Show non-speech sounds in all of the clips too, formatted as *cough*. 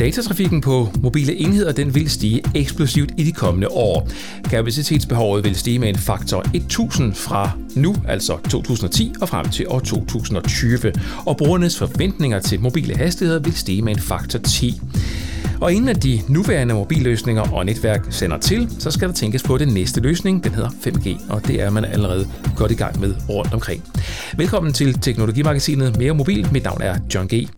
Datatrafikken på mobile enheder den vil stige eksplosivt i de kommende år. Kapacitetsbehovet vil stige med en faktor 1000 fra nu, altså 2010 og frem til år 2020. Og brugernes forventninger til mobile hastigheder vil stige med en faktor 10. Og inden at de nuværende mobilløsninger og netværk sender til, så skal der tænkes på den næste løsning. Den hedder 5G, og det er man allerede godt i gang med rundt omkring. Velkommen til Teknologimagasinet Mere Mobil. Mit navn er John G.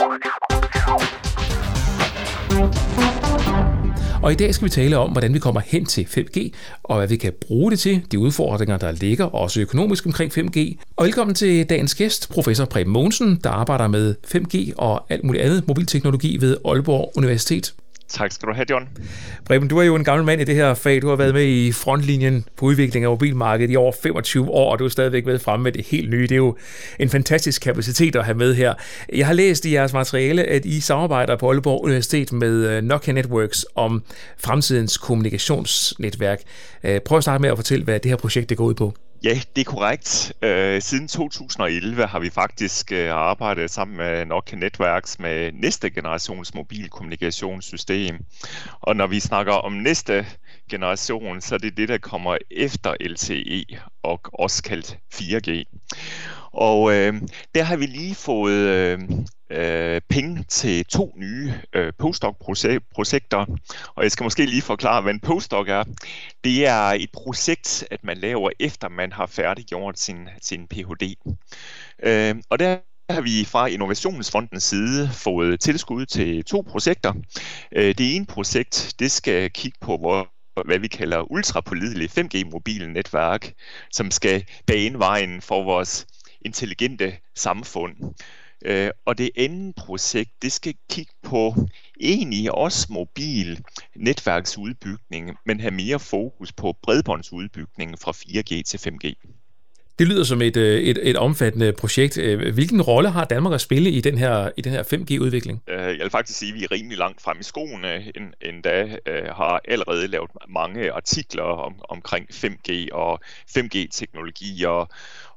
Og i dag skal vi tale om, hvordan vi kommer hen til 5G, og hvad vi kan bruge det til, de udfordringer, der ligger også økonomisk omkring 5G. Og velkommen til dagens gæst, professor Preben Mogensen, der arbejder med 5G og alt muligt andet mobilteknologi ved Aalborg Universitet. Tak skal du have, John. Preben, du er jo en gammel mand i det her fag. Du har været med i frontlinjen på udviklingen af mobilmarkedet i over 25 år, og du er stadigvæk med fremme med det helt nye. Det er jo en fantastisk kapacitet at have med her. Jeg har læst i jeres materiale, at I samarbejder på Aalborg Universitet med øh, Nokia Networks om fremtidens kommunikationsnetværk. Øh, prøv at starte med at fortælle, hvad det her projekt det går ud på. Ja, det er korrekt. Øh, siden 2011 har vi faktisk øh, arbejdet sammen med Nokia Networks med næste generations mobilkommunikationssystem. Og når vi snakker om næste generation, så er det det, der kommer efter LTE og også kaldt 4G. Og øh, der har vi lige fået øh, øh, penge til to nye øh, postdoc-projekter. Og jeg skal måske lige forklare, hvad en postdoc er. Det er et projekt, at man laver efter man har færdiggjort sin, sin Ph.D. Øh, og der har vi fra Innovationsfondens side fået tilskud til to projekter. Øh, det ene projekt, det skal kigge på, hvor hvad vi kalder ultrapålidelig 5G-mobile netværk, som skal bane vejen for vores intelligente samfund. Øh, og det andet projekt, det skal kigge på egentlig også mobil netværksudbygning, men have mere fokus på bredbåndsudbygning fra 4G til 5G. Det lyder som et, øh, et, et omfattende projekt. Øh, hvilken rolle har Danmark at spille i den her, i den her 5G-udvikling? Øh, jeg vil faktisk sige, at vi er rimelig langt frem i skoene, endda har allerede lavet mange artikler om, omkring 5G og 5G-teknologi,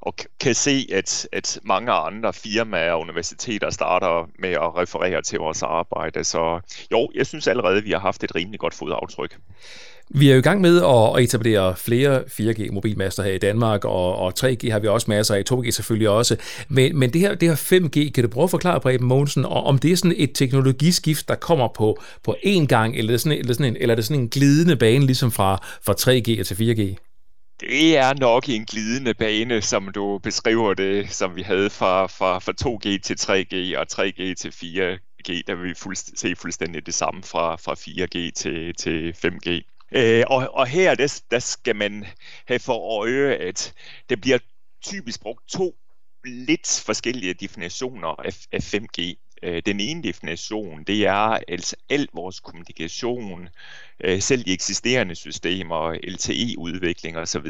og, kan se, at, at mange andre firmaer og universiteter starter med at referere til vores arbejde. Så jo, jeg synes allerede, at vi har haft et rimelig godt fodaftryk. Vi er jo i gang med at etablere flere 4G-mobilmaster her i Danmark, og, og 3G har vi også masser af, 2G selvfølgelig også. Men, men det, her, det her 5G, kan du prøve at forklare, Preben Mogensen, om det er sådan et teknologiskift, der kommer på, på én gang, eller er, sådan, eller, sådan en, eller er det sådan en glidende bane, ligesom fra, fra 3G til 4G? Det er nok en glidende bane, som du beskriver det, som vi havde fra, fra, fra 2G til 3G og 3G til 4G, der vil vi fuldst- se fuldstændig det samme fra, fra 4G til, til 5G. Øh, og, og her, der, der skal man have for øje, at det bliver typisk brugt to lidt forskellige definitioner af, af 5G. Øh, den ene definition, det er altså al vores kommunikation, øh, selv de eksisterende systemer, LTE-udvikling osv.,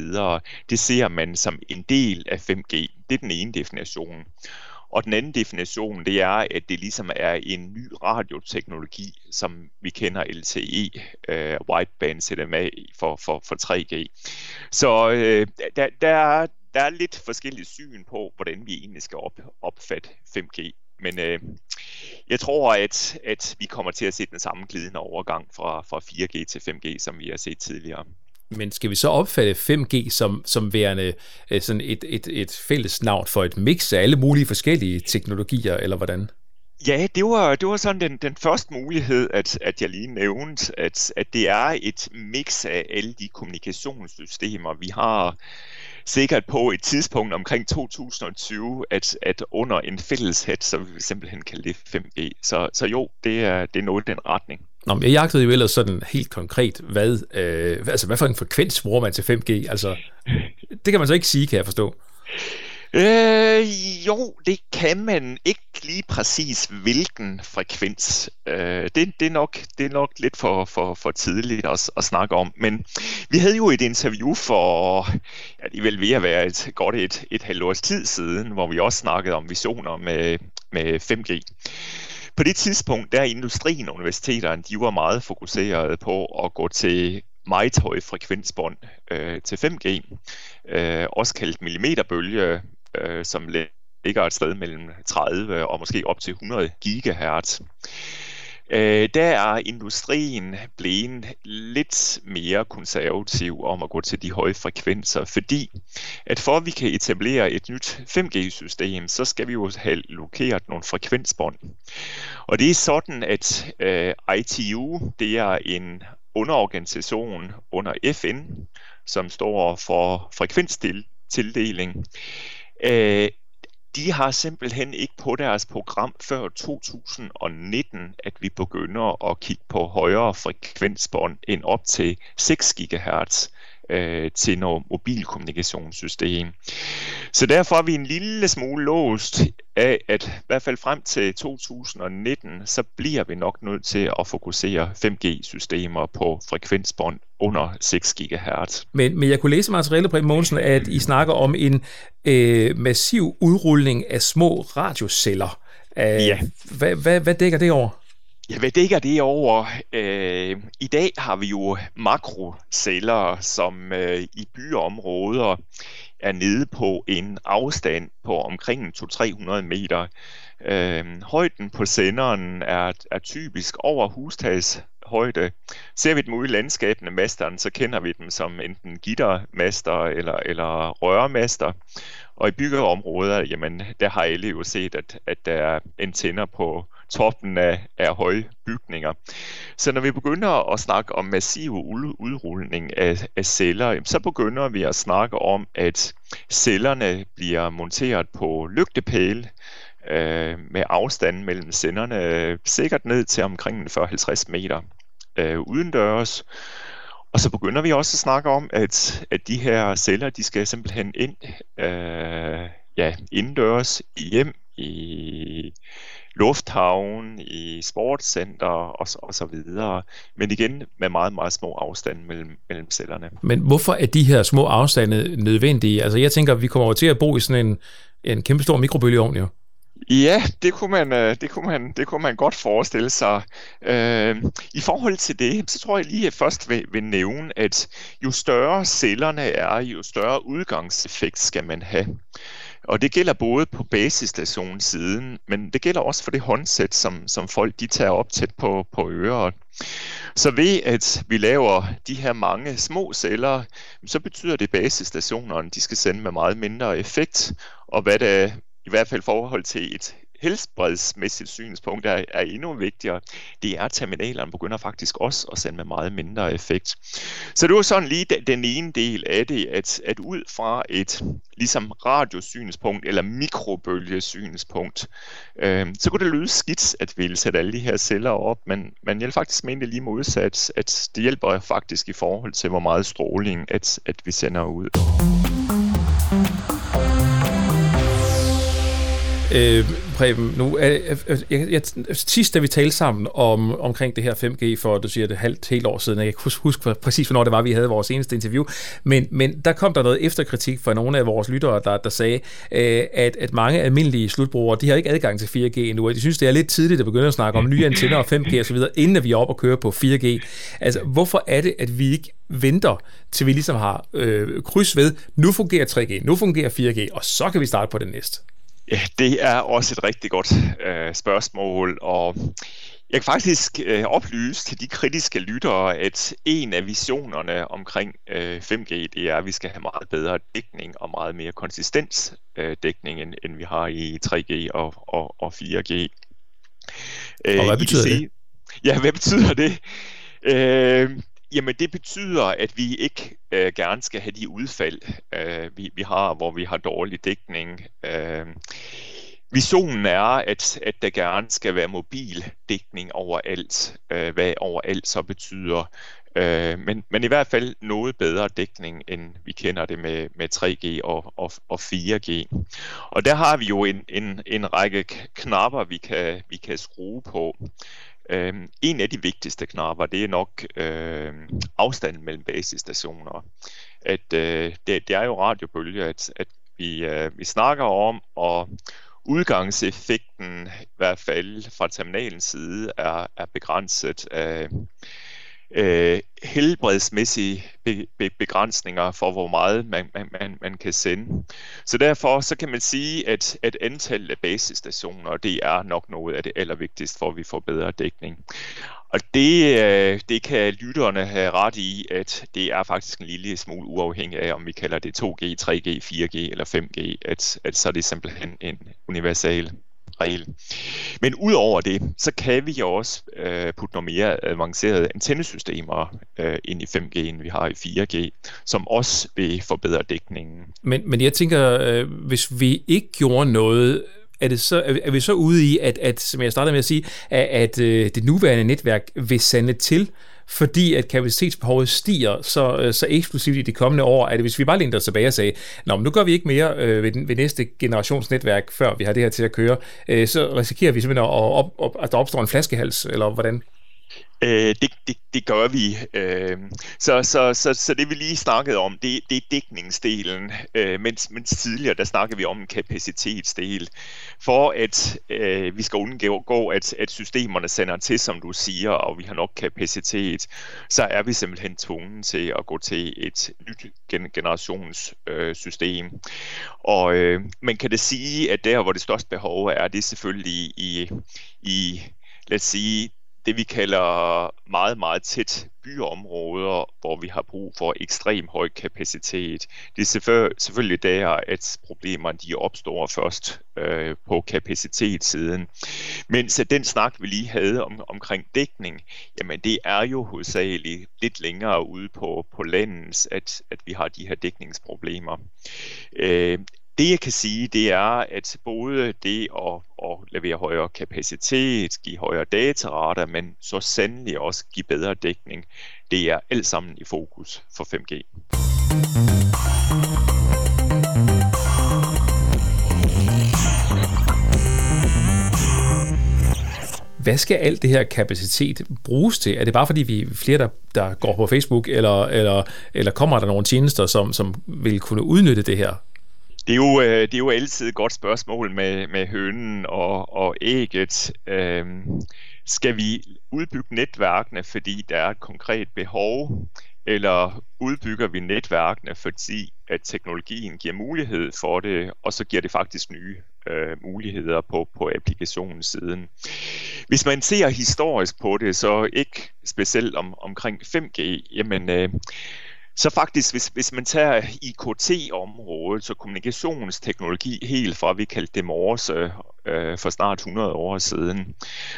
det ser man som en del af 5G. Det er den ene definition. Og den anden definition, det er, at det ligesom er en ny radioteknologi, som vi kender LTE, uh, øh, wideband CDMA for, for, for 3G. Så uh, der, der, er, der er lidt forskellige syn på, hvordan vi egentlig skal op, opfatte 5G. Men øh, jeg tror, at, at vi kommer til at se den samme glidende overgang fra, fra 4G til 5G, som vi har set tidligere. Men skal vi så opfatte 5G som, som værende øh, sådan et, et, et fælles navn for et mix af alle mulige forskellige teknologier, eller hvordan? Ja, det var, det var sådan den, den første mulighed, at, at jeg lige nævnte, at, at det er et mix af alle de kommunikationssystemer, vi har sikkert på et tidspunkt omkring 2020, at, at under en fælles hat, så vi simpelthen kalde det 5G. E. Så, så jo, det er, det er noget i den retning. Nå, men jeg jagtede jo ellers sådan helt konkret, hvad, øh, altså hvad for en frekvens bruger man til 5G? Altså, det kan man så ikke sige, kan jeg forstå. Øh, jo, det kan man ikke lige præcis, hvilken frekvens. Øh, det, det, er nok, det er nok lidt for, for, for tidligt at, at snakke om. Men vi havde jo et interview for, ja, det vel ved at være et, godt et, et halvt års tid siden, hvor vi også snakkede om visioner med, med 5G. På det tidspunkt, der industrien og universiteterne, de var meget fokuseret på at gå til meget høje frekvensbånd øh, til 5G, øh, også kaldt millimeterbølge, øh, som ligger et sted mellem 30 og måske op til 100 gigahertz. Øh, der er industrien blevet lidt mere konservativ om at gå til de høje frekvenser, fordi at for at vi kan etablere et nyt 5G-system, så skal vi jo have lokeret nogle frekvensbånd. Og det er sådan, at øh, ITU, det er en underorganisation under FN, som står for frekvenstildeling. Øh, de har simpelthen ikke på deres program før 2019, at vi begynder at kigge på højere frekvensbånd end op til 6 GHz øh, til noget mobilkommunikationssystem. Så derfor er vi en lille smule låst af, at i hvert fald frem til 2019, så bliver vi nok nødt til at fokusere 5G-systemer på frekvensbånd under 6 GHz. Men, men jeg kunne læse materialet på Mogensen, at I snakker om en øh, massiv udrulning af små radioceller. Øh, ja. Hvad, hvad, hvad dækker det over? Ja, hvad dækker det over? Øh, I dag har vi jo makroceller, som øh, i byområder er nede på en afstand på omkring 200-300 meter. Øh, højden på senderen er, er typisk over hustagshøjde. Ser vi dem ude i landskabene, masteren, så kender vi dem som enten gittermaster eller, eller rørmaster. Og i byggeområder, jamen, der har alle jo set, at, at der er antenner på toppen af, af høje bygninger. Så når vi begynder at snakke om massiv udrulning af, af celler, så begynder vi at snakke om, at cellerne bliver monteret på lygtepæle, øh, med afstanden mellem senderne sikkert ned til omkring 40-50 meter øh, udendørs. Og så begynder vi også at snakke om, at, at de her celler, de skal simpelthen ind øh, ja, indendørs, i hjem, i lufthavn, i sportscenter og, og så videre. Men igen med meget, meget små afstande mellem, mellem cellerne. Men hvorfor er de her små afstande nødvendige? Altså jeg tænker, vi kommer over til at bo i sådan en, en kæmpe stor mikrobølgeovn jo. Ja, det kunne man, øh, det kunne man, det kunne man godt forestille sig. Øh, I forhold til det, så tror jeg lige, at jeg først vil, vil nævne, at jo større cellerne er, jo større udgangseffekt skal man have. Og det gælder både på basisstationssiden, men det gælder også for det håndsæt, som, som folk de tager op tæt på, på øret. Så ved at vi laver de her mange små celler, så betyder det, at basisstationerne de skal sende med meget mindre effekt, og hvad det i hvert fald forhold til et helbredsmæssigt synspunkt er, er endnu vigtigere, det er, at terminalerne begynder faktisk også at sende med meget mindre effekt. Så det var sådan lige den ene del af det, at, at ud fra et ligesom radiosynspunkt eller mikrobølgesynspunkt, øh, så kunne det lyde skidt at ville sætte alle de her celler op, men, men jeg vil faktisk mene lige modsat, at det hjælper faktisk i forhold til, hvor meget stråling at, at vi sender ud. Øh, Preben, nu jeg, jeg, jeg, sidst da vi talte sammen om, omkring det her 5G for, du siger det halvt helt år siden, jeg kan ikke huske, huske præcis, hvornår det var, vi havde vores eneste interview, men, men der kom der noget efterkritik fra nogle af vores lyttere, der, der sagde, øh, at, at mange almindelige slutbrugere, de har ikke adgang til 4G endnu, og de synes, det er lidt tidligt at begynde at snakke om nye antenner og 5G osv., inden vi er oppe og kører på 4G. Altså, hvorfor er det, at vi ikke venter, til vi ligesom har øh, kryds ved, nu fungerer 3G, nu fungerer 4G, og så kan vi starte på det næste? Ja, det er også et rigtig godt øh, spørgsmål, og jeg kan faktisk øh, oplyse til de kritiske lyttere, at en af visionerne omkring øh, 5G, det er, at vi skal have meget bedre dækning og meget mere konsistens øh, dækning, end, end vi har i 3G og, og, og 4G. Øh, og hvad betyder det? Ja, hvad betyder det? Øh, Jamen det betyder, at vi ikke øh, gerne skal have de udfald, øh, vi, vi har, hvor vi har dårlig dækning. Øh, visionen er, at, at der gerne skal være mobil dækning overalt, øh, hvad overalt så betyder. Øh, men, men i hvert fald noget bedre dækning, end vi kender det med, med 3G og, og, og 4G. Og der har vi jo en, en, en række knapper, vi kan, vi kan skrue på. Øhm, en af de vigtigste knapper, det er nok øh, afstanden mellem basisstationer. At øh, det, det er jo radiobølger, at, at vi, øh, vi snakker om, og udgangseffekten, i hvert fald fra terminalens side, er, er begrænset af, øh, helbredsmæssige be, be, begrænsninger for, hvor meget man, man, man, man kan sende. Så derfor så kan man sige, at, at antallet af basestationer, det er nok noget af det allervigtigste, for at vi får bedre dækning. Og det, øh, det kan lytterne have ret i, at det er faktisk en lille smule uafhængig af, om vi kalder det 2G, 3G, 4G eller 5G, at, at så er det simpelthen en universal regel. Men udover det, så kan vi jo også øh, putte nogle mere avancerede antennesystemer øh, ind i 5G, end vi har i 4G, som også vil forbedre dækningen. Men, men jeg tænker, øh, hvis vi ikke gjorde noget er, det så, er vi så ude i, at, at som jeg startede med at sige, at, at øh, det nuværende netværk vil sande til, fordi at kapacitetsbehovet stiger så, øh, så eksplosivt i de kommende år, at hvis vi bare længder tilbage og sagde, Nå, men nu gør vi ikke mere øh, ved, den, ved næste generations netværk, før vi har det her til at køre, øh, så risikerer vi simpelthen, at, op, op, at der opstår en flaskehals, eller hvordan? Øh, det, det, det gør vi. Øh, så, så, så, så det vi lige snakkede om, det, det er dækningsdelen, øh, mens, mens tidligere der snakkede vi om en kapacitetsdel. For at øh, vi skal undgå, at, at systemerne sender til, som du siger, og vi har nok kapacitet, så er vi simpelthen tvunget til at gå til et nyt generationssystem. Øh, og øh, man kan det sige, at der, hvor det største behov er, det er selvfølgelig i, i lad os sige, det vi kalder meget, meget tæt byområder, hvor vi har brug for ekstrem høj kapacitet. Det er selvfølgelig der, at problemerne de opstår først øh, på kapacitetssiden. Mens den snak, vi lige havde om, omkring dækning, jamen det er jo hovedsageligt lidt længere ude på, på landet, at, at vi har de her dækningsproblemer. Øh, det jeg kan sige, det er, at både det at, at levere højere kapacitet, give højere datarater, men så sandelig også give bedre dækning, det er alt sammen i fokus for 5G. Hvad skal alt det her kapacitet bruges til? Er det bare fordi vi er flere, der, der går på Facebook, eller, eller, eller kommer der nogle tjenester, som, som vil kunne udnytte det her? Det er, jo, øh, det er jo altid et godt spørgsmål med, med hønen og, og ægget. Øhm, skal vi udbygge netværkene, fordi der er et konkret behov, eller udbygger vi netværkene, fordi at teknologien giver mulighed for det, og så giver det faktisk nye øh, muligheder på, på applikationens siden. Hvis man ser historisk på det, så ikke specielt om, omkring 5G, jamen øh, så faktisk, hvis, hvis man tager IKT-området, så kommunikationsteknologi helt fra, vi kaldte det morse øh, Øh, for snart 100 år siden,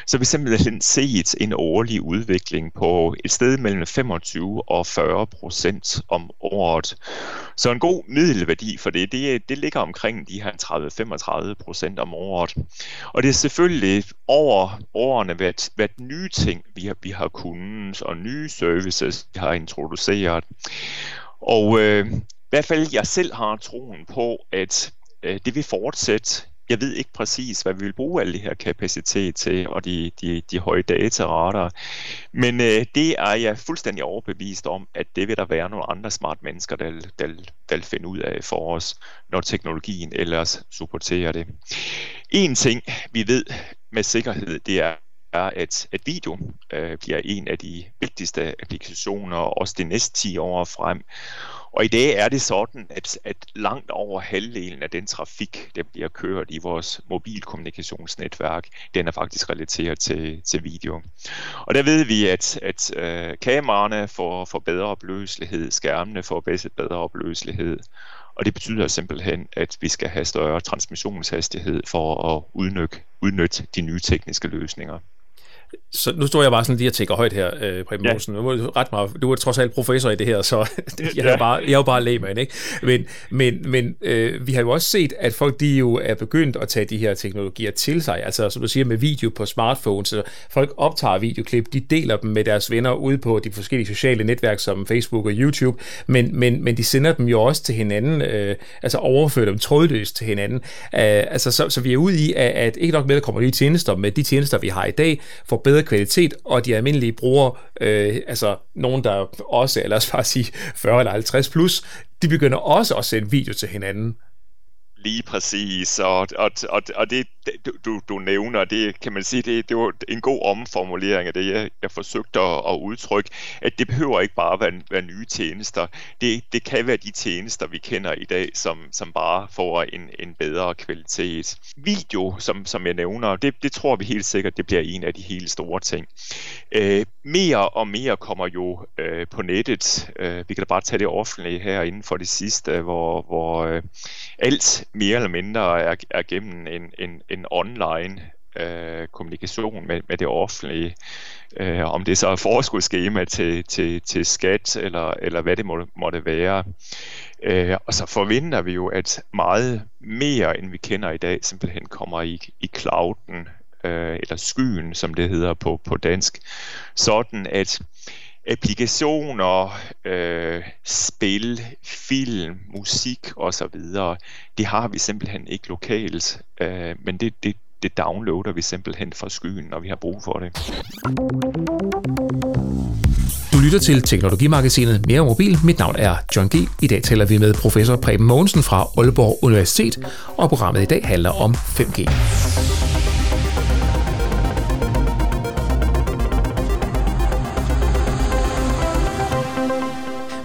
så har vi simpelthen set en årlig udvikling på et sted mellem 25 og 40 procent om året. Så en god middelværdi for det, det, det ligger omkring de her 30-35 procent om året. Og det er selvfølgelig over årene været, været nye ting, vi har, vi har kunnet, og nye services, vi har introduceret. Og øh, i hvert fald jeg selv har troen på, at øh, det vil fortsætte jeg ved ikke præcis, hvad vi vil bruge alle de her kapacitet til, og de, de, de høje datarater. Men øh, det er jeg fuldstændig overbevist om, at det vil der være nogle andre smart mennesker, der, der, der vil finde ud af for os, når teknologien ellers supporterer det. En ting, vi ved med sikkerhed, det er, er, at, at video øh, bliver en af de vigtigste applikationer, også de næste 10 år frem. Og i dag er det sådan, at, at langt over halvdelen af den trafik, der bliver kørt i vores mobilkommunikationsnetværk, den er faktisk relateret til, til video. Og der ved vi, at, at øh, kameraerne får, får bedre opløselighed, skærmene får bedre opløselighed, og det betyder simpelthen, at vi skal have større transmissionshastighed for at udnytte, udnytte de nye tekniske løsninger. Så nu står jeg bare sådan lige og tænker højt her, øh, Preben ja. Mosen. Ret meget, du er trods alt professor i det her, så *laughs* jeg, er bare, jeg er jo bare lægmand, ikke? Men, men, men øh, vi har jo også set, at folk de jo er begyndt at tage de her teknologier til sig. Altså som du siger med video på smartphones. Så folk optager videoklip, de deler dem med deres venner ude på de forskellige sociale netværk som Facebook og YouTube, men, men, men de sender dem jo også til hinanden, øh, altså overfører dem trådløst til hinanden. Øh, altså så, så vi er ude i, at, at ikke nok med, at der kommer nye tjenester, men de tjenester, vi har i dag, får bedre kvalitet, og de almindelige brugere, øh, altså nogen, der også, eller lad os bare sige 40 eller 50 plus, de begynder også at sende video til hinanden. Lige præcis, og, og, og, og det, du, du, du nævner, det kan man sige, det, det var en god omformulering af det, jeg, jeg forsøgte at, at udtrykke, at det behøver ikke bare være, være nye tjenester. Det, det kan være de tjenester, vi kender i dag, som, som bare får en, en bedre kvalitet. Video, som, som jeg nævner, det, det tror vi helt sikkert, det bliver en af de helt store ting. Øh, mere og mere kommer jo øh, på nettet. Øh, vi kan da bare tage det offentlige her inden for det sidste, hvor, hvor øh, alt mere eller mindre er, er gennem en, en, en en online øh, kommunikation med, med det offentlige. Øh, om det så er forskudsskema til, til, til skat, eller, eller hvad det må, måtte være. Øh, og så forventer vi jo, at meget mere, end vi kender i dag, simpelthen kommer i, i clouden, øh, eller skyen, som det hedder på, på dansk. Sådan at applikationer, øh, spil, film, musik osv., det har vi simpelthen ikke lokalt, øh, men det, det, det downloader vi simpelthen fra skyen, når vi har brug for det. Du lytter til Teknologimagasinet Mere Mobil. Mit navn er John G. I dag taler vi med professor Preben Mogensen fra Aalborg Universitet, og programmet i dag handler om 5G.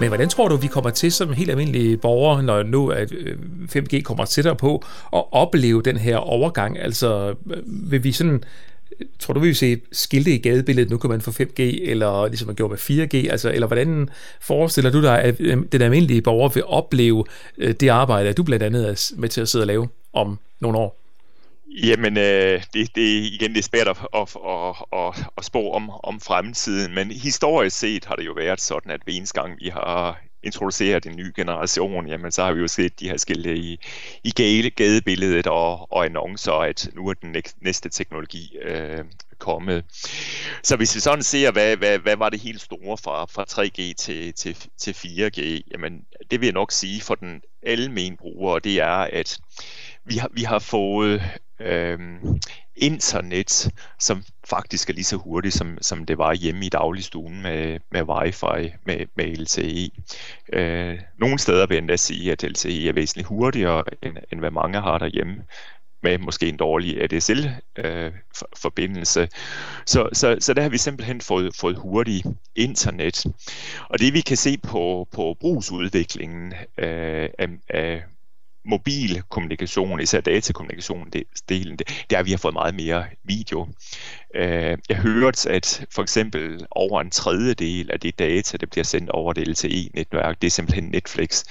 Men hvordan tror du, vi kommer til som helt almindelige borgere, når nu at øh, 5G kommer tættere på, at opleve den her overgang? Altså, øh, vil vi sådan Tror du, vi vil se skilte i gadebilledet, nu kan man få 5G, eller ligesom man gjorde med 4G, altså, eller hvordan forestiller du dig, at øh, den almindelige borger vil opleve det arbejde, at du blandt andet er med til at sidde og lave om nogle år? Jamen, øh, det, det igen det er svært at, at, at, at, at spå om, om fremtiden, men historisk set har det jo været sådan, at hver eneste gang vi har introduceret en ny generation, jamen så har vi jo set de her skilte i, i gade, gadebilledet og, og annoncer, at nu er den næste teknologi øh, kommet. Så hvis vi sådan ser, hvad, hvad, hvad var det helt store fra, fra 3G til, til, til 4G, jamen det vil jeg nok sige for den almen bruger, det er, at vi har, vi har fået øh, internet, som faktisk er lige så hurtigt, som, som det var hjemme i dagligstuen med, med wifi, med, med LTE. Øh, nogle steder vil jeg endda sige, at LTE er væsentligt hurtigere, end, end hvad mange har derhjemme med måske en dårlig ADSL-forbindelse. Øh, så, så, så der har vi simpelthen fået, fået hurtig internet. Og det vi kan se på, på brugsudviklingen øh, af, af mobil kommunikation, især datakommunikation, det, delen, det, det er, at vi har fået meget mere video. Øh, jeg hørte, at for eksempel over en tredjedel af det data, der bliver sendt over det LTE-netværk, det er simpelthen Netflix.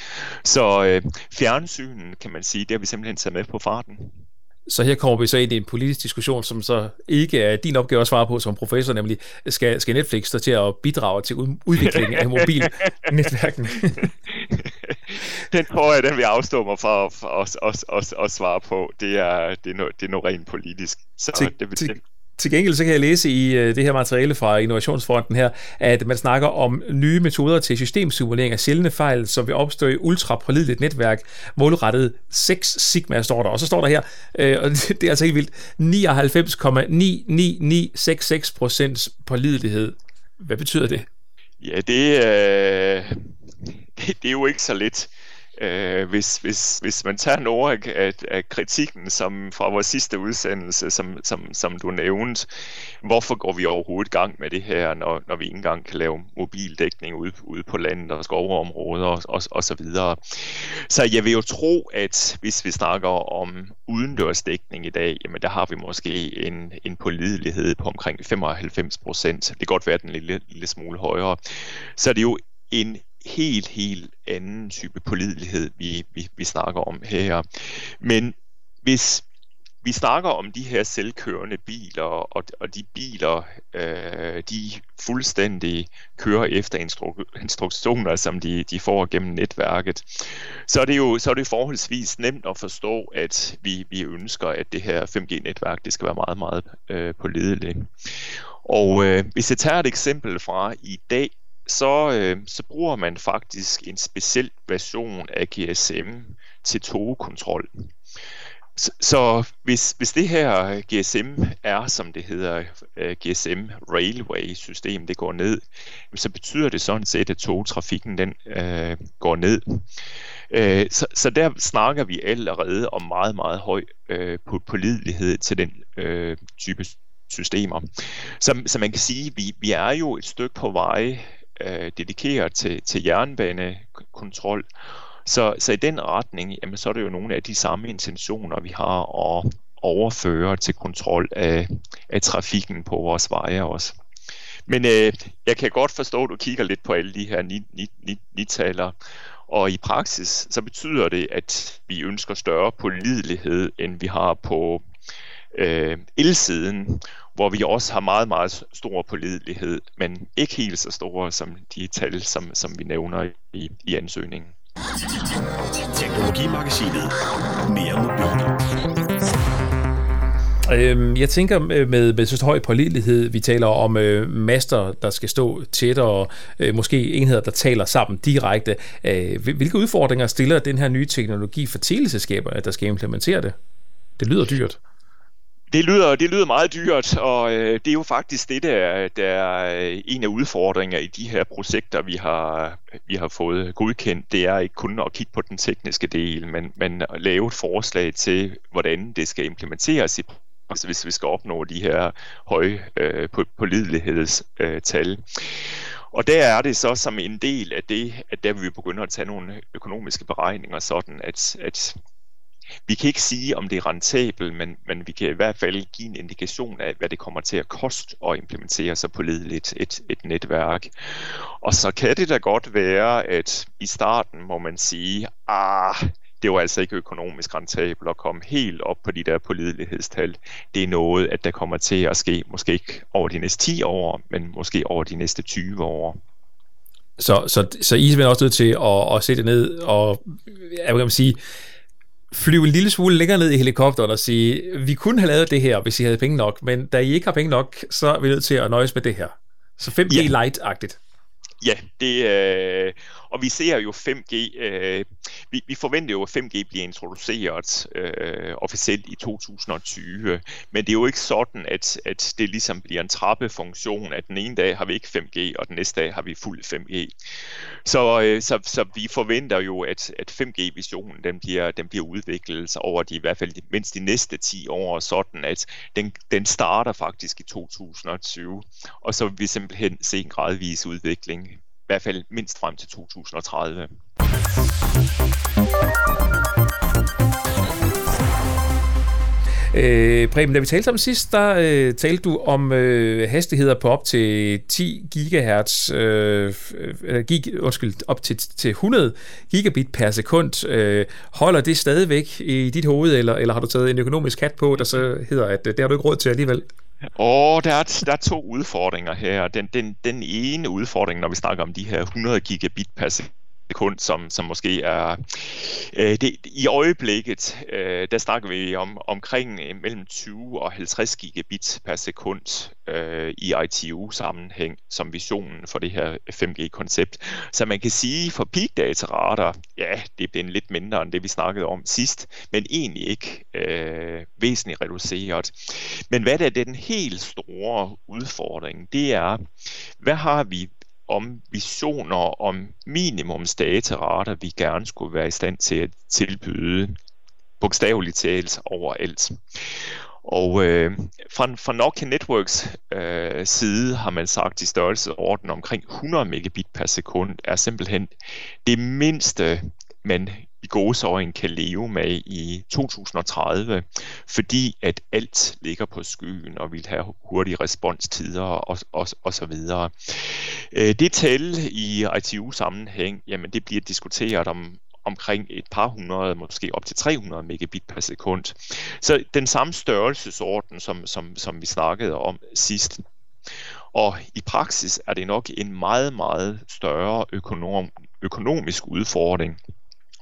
Så øh, fjernsynen, kan man sige, det har vi simpelthen taget med på farten. Så her kommer vi så ind i en politisk diskussion, som så ikke er din opgave at svare på som professor, nemlig skal, skal Netflix stå til at bidrage til udviklingen af *laughs* mobilnetværken? *laughs* *laughs* den tror jeg, den vil afstå mig for at, at, at, at, at svare på. Det er, det er, noget, det er noget rent politisk. Så til, det, til, til gengæld så kan jeg læse i øh, det her materiale fra Innovationsfronten her, at man snakker om nye metoder til systemsimulering af sjældne fejl, som vil opstå i ultrapålideligt netværk, målrettet 6 sigma, står der. Og så står der her, øh, og *laughs* det er altså helt vildt, 99,99966 procents pålidelighed. Hvad betyder det? Ja, det, øh, det, *laughs* det er jo ikke så lidt. Øh, hvis, hvis, hvis man tager nogle af, af kritikken som fra vores sidste udsendelse, som, som, som du nævnte, hvorfor går vi overhovedet i gang med det her, når, når vi ikke engang kan lave mobildækning ude, ude på landet og skovområder og, og, og så videre. Så jeg vil jo tro, at hvis vi snakker om udendørsdækning i dag, jamen der har vi måske en, en pålidelighed på omkring 95 procent. Det kan godt være den lille, lille smule højere. Så det er jo en helt, helt anden type pålidelighed, vi, vi, vi snakker om her. Men hvis vi snakker om de her selvkørende biler, og, og de biler, øh, de fuldstændig kører efter instru- instruktioner, som de, de får gennem netværket, så er det jo så er det forholdsvis nemt at forstå, at vi, vi ønsker, at det her 5G-netværk det skal være meget, meget øh, pålideligt. Og øh, hvis jeg tager et eksempel fra i dag, så, øh, så bruger man faktisk en speciel version af GSM til togkontrol. Så, så hvis, hvis det her øh, GSM er, som det hedder, øh, GSM Railway system, det går ned, så betyder det sådan set, at togtrafikken den øh, går ned. Øh, så, så der snakker vi allerede om meget, meget høj øh, på pålidelighed til den øh, type systemer. Så, så man kan sige, at vi, vi er jo et stykke på vej øh, dedikeret til, til jernbanekontrol. Så, så i den retning, jamen, så er det jo nogle af de samme intentioner, vi har at overføre til kontrol af, af trafikken på vores veje også. Men øh, jeg kan godt forstå, at du kigger lidt på alle de her nitaler, og i praksis så betyder det, at vi ønsker større pålidelighed, end vi har på øh, elsiden, hvor vi også har meget, meget stor pålidelighed, men ikke helt så store som de tal, som, som vi nævner i, i ansøgningen. Teknologimagasinet. Mere mobil. Øhm, jeg tænker med, med så høj pålidelighed, vi taler om øh, master, der skal stå tættere, øh, måske enheder, der taler sammen direkte. Øh, hvilke udfordringer stiller den her nye teknologi for teleselskaberne, der skal implementere det? Det lyder dyrt. Det lyder, det lyder meget dyrt, og øh, det er jo faktisk det, der, der er en af udfordringerne i de her projekter, vi har, vi har fået godkendt. Det er ikke kun at kigge på den tekniske del, men, men at lave et forslag til, hvordan det skal implementeres i altså hvis vi skal opnå de her høje øh, pålidelighedstal. Øh, og der er det så som en del af det, at der vil vi begynde at tage nogle økonomiske beregninger, sådan at, at vi kan ikke sige, om det er rentabelt, men, men vi kan i hvert fald give en indikation af, hvad det kommer til at koste at implementere så pålideligt et, et netværk. Og så kan det da godt være, at i starten må man sige, ah, det var altså ikke økonomisk rentabelt at komme helt op på de der pålidelighedstal. Det er noget, at der kommer til at ske, måske ikke over de næste 10 år, men måske over de næste 20 år. Så, så, så I er også nødt til at, at sætte ned og, jeg vil sige, flyve en lille smule længere ned i helikopteren og sige, vi kunne have lavet det her, hvis I havde penge nok, men da I ikke har penge nok, så er vi nødt til at nøjes med det her. Så 5G ja. light-agtigt. Ja, det, øh, og vi ser jo 5G, øh, vi, vi forventer jo, at 5G bliver introduceret øh, officielt i 2020, men det er jo ikke sådan, at, at det ligesom bliver en trappefunktion, at den ene dag har vi ikke 5G, og den næste dag har vi fuld 5G. Så, øh, så, så vi forventer jo, at, at 5G-visionen den bliver, den bliver udviklet over de, i hvert fald mindst de næste 10 år, sådan at den, den starter faktisk i 2020, og så vil vi simpelthen se en gradvis udvikling hvert fald mindst frem til 2030. Øh, Preben, da vi talte om sidst, der øh, talte du om øh, hastigheder på op til 10 gigahertz, øh, øh, øh, gig, undskyld, op til, til 100 gigabit per sekund. Øh, holder det stadigvæk i dit hoved, eller, eller har du taget en økonomisk kat på, der så hedder, at øh, det har du ikke råd til alligevel? Og der er, der er to udfordringer her. Den, den, den ene udfordring, når vi snakker om de her 100 gigabit per sekund, som, som måske er... Øh, det, I øjeblikket, øh, der snakker vi om omkring øh, mellem 20 og 50 gigabit per sekund øh, i ITU-sammenhæng som visionen for det her 5G-koncept. Så man kan sige, for peak data rater, ja, det er blevet lidt mindre end det, vi snakkede om sidst, men egentlig ikke øh, væsentligt reduceret. Men hvad er den helt store udfordring? Det er, hvad har vi om visioner om minimumsdaterater, vi gerne skulle være i stand til at tilbyde bogstaveligt talt overalt. Og øh, fra, fra Nokia Networks øh, side har man sagt, at i størrelsesorden omkring 100 megabit per sekund er simpelthen det mindste, man i gåseøjne kan leve med i 2030, fordi at alt ligger på skyen og vil have hurtige responstider og, og, og så videre. Øh, det tal i ITU-sammenhæng, jamen det bliver diskuteret om, omkring et par hundrede, måske op til 300 megabit per sekund. Så den samme størrelsesorden, som, som, som vi snakkede om sidst. Og i praksis er det nok en meget, meget større økonom, økonomisk udfordring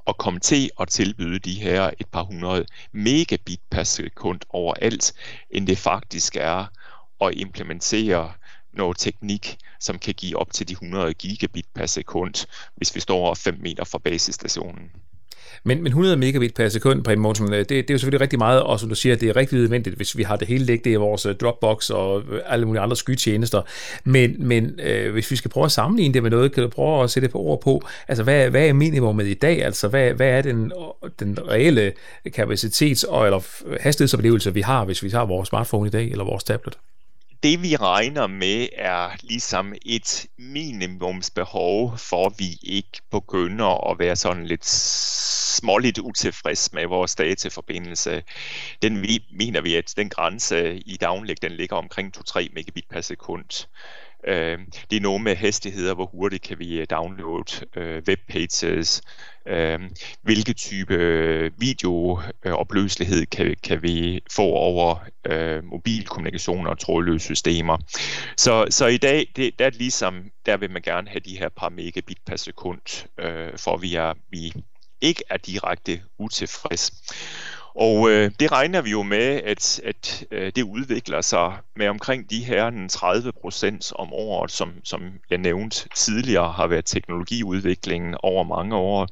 at komme til at tilbyde de her et par hundrede megabit per sekund overalt, end det faktisk er at implementere noget teknik, som kan give op til de 100 gigabit per sekund, hvis vi står 5 meter fra basisstationen. Men, men 100 megabit per sekund, Preben Mogensen, øh, det, det er jo selvfølgelig rigtig meget, og som du siger, det er rigtig nødvendigt, hvis vi har det hele liggende i vores øh, Dropbox og øh, alle mulige andre skytjenester. Men, men øh, hvis vi skal prøve at sammenligne det med noget, kan du prøve at sætte det på ord på, altså hvad, hvad er minimumet i dag? Altså hvad, hvad er den, den reelle kapacitets- og eller hastighedsoplevelse, vi har, hvis vi har vores smartphone i dag, eller vores tablet? Det vi regner med er ligesom et minimumsbehov, for vi ikke begynder at være sådan lidt småligt utilfreds med vores dataforbindelse. Den vi, mener vi, at den grænse i downlink, den ligger omkring 2-3 megabit per sekund. Øh, det er noget med hastigheder, hvor hurtigt kan vi øh, downloade øh, webpages, øh, hvilke type øh, videoopløselighed kan, kan vi få over øh, mobilkommunikation og trådløse systemer. Så, så i dag, det, der, er ligesom, der vil man gerne have de her par megabit per sekund, øh, for vi, er, vi ikke er direkte utilfreds. Og øh, det regner vi jo med, at, at øh, det udvikler sig med omkring de her 30 procent om året, som, som jeg nævnte tidligere, har været teknologiudviklingen over mange år.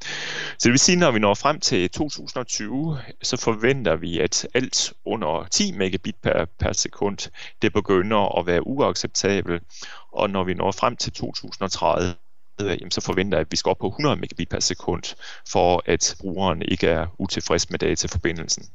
Så det vil sige, når vi når frem til 2020, så forventer vi, at alt under 10 megabit per, per sekund, det begynder at være uacceptabelt. Og når vi når frem til 2030, Øh, jamen, så forventer jeg, at vi skal op på 100 megabit per sekund, for at brugeren ikke er utilfreds med dataforbindelsen.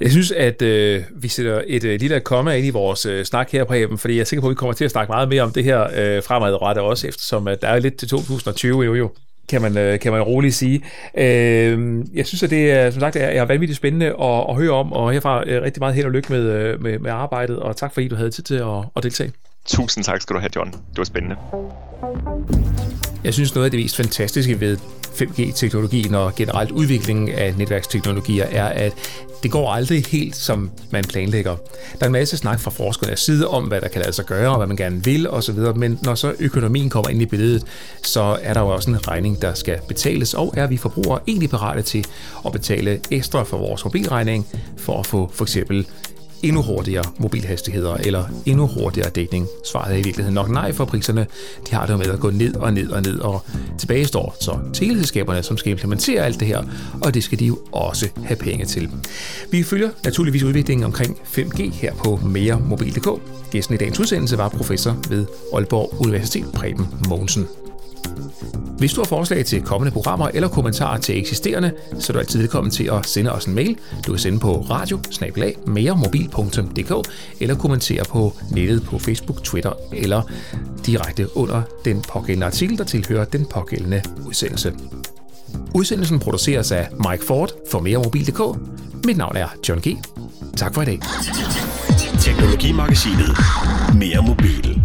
Jeg synes, at øh, vi sætter et øh, lille komma ind i vores øh, snak her, Preben, fordi jeg er sikker på, at vi kommer til at snakke meget mere om det her øh, fremadrettet også, eftersom at der er lidt til 2020 jo jo kan man, øh, kan man roligt sige. Øh, jeg synes, at det er, som sagt, er, er vanvittigt spændende at, at høre om, og herfra øh, rigtig meget held og lykke med, øh, med, med arbejdet, og tak fordi du havde tid til at, at deltage. Tusind tak skal du have, John. Det var spændende. Jeg synes, noget af det mest fantastiske ved 5G-teknologien og generelt udviklingen af netværksteknologier er, at det går aldrig helt, som man planlægger. Der er en masse snak fra forskernes side om, hvad der kan lade sig gøre, og hvad man gerne vil osv., men når så økonomien kommer ind i billedet, så er der jo også en regning, der skal betales, og er vi forbrugere egentlig parate til at betale ekstra for vores mobilregning for at få for eksempel endnu hurtigere mobilhastigheder eller endnu hurtigere dækning? Svaret er i virkeligheden nok nej, for priserne de har det jo med at gå ned og ned og ned, og tilbage står så teleselskaberne, som skal implementere alt det her, og det skal de jo også have penge til. Vi følger naturligvis udviklingen omkring 5G her på meremobil.dk. Gæsten i dagens udsendelse var professor ved Aalborg Universitet, Preben Mogensen. Hvis du har forslag til kommende programmer eller kommentarer til eksisterende, så er du altid velkommen til at sende os en mail. Du kan sende på radio eller kommentere på nettet på Facebook, Twitter eller direkte under den pågældende artikel, der tilhører den pågældende udsendelse. Udsendelsen produceres af Mike Ford for meremobil.dk. Mit navn er John G. Tak for i dag. Teknologimagasinet Mere Mobil.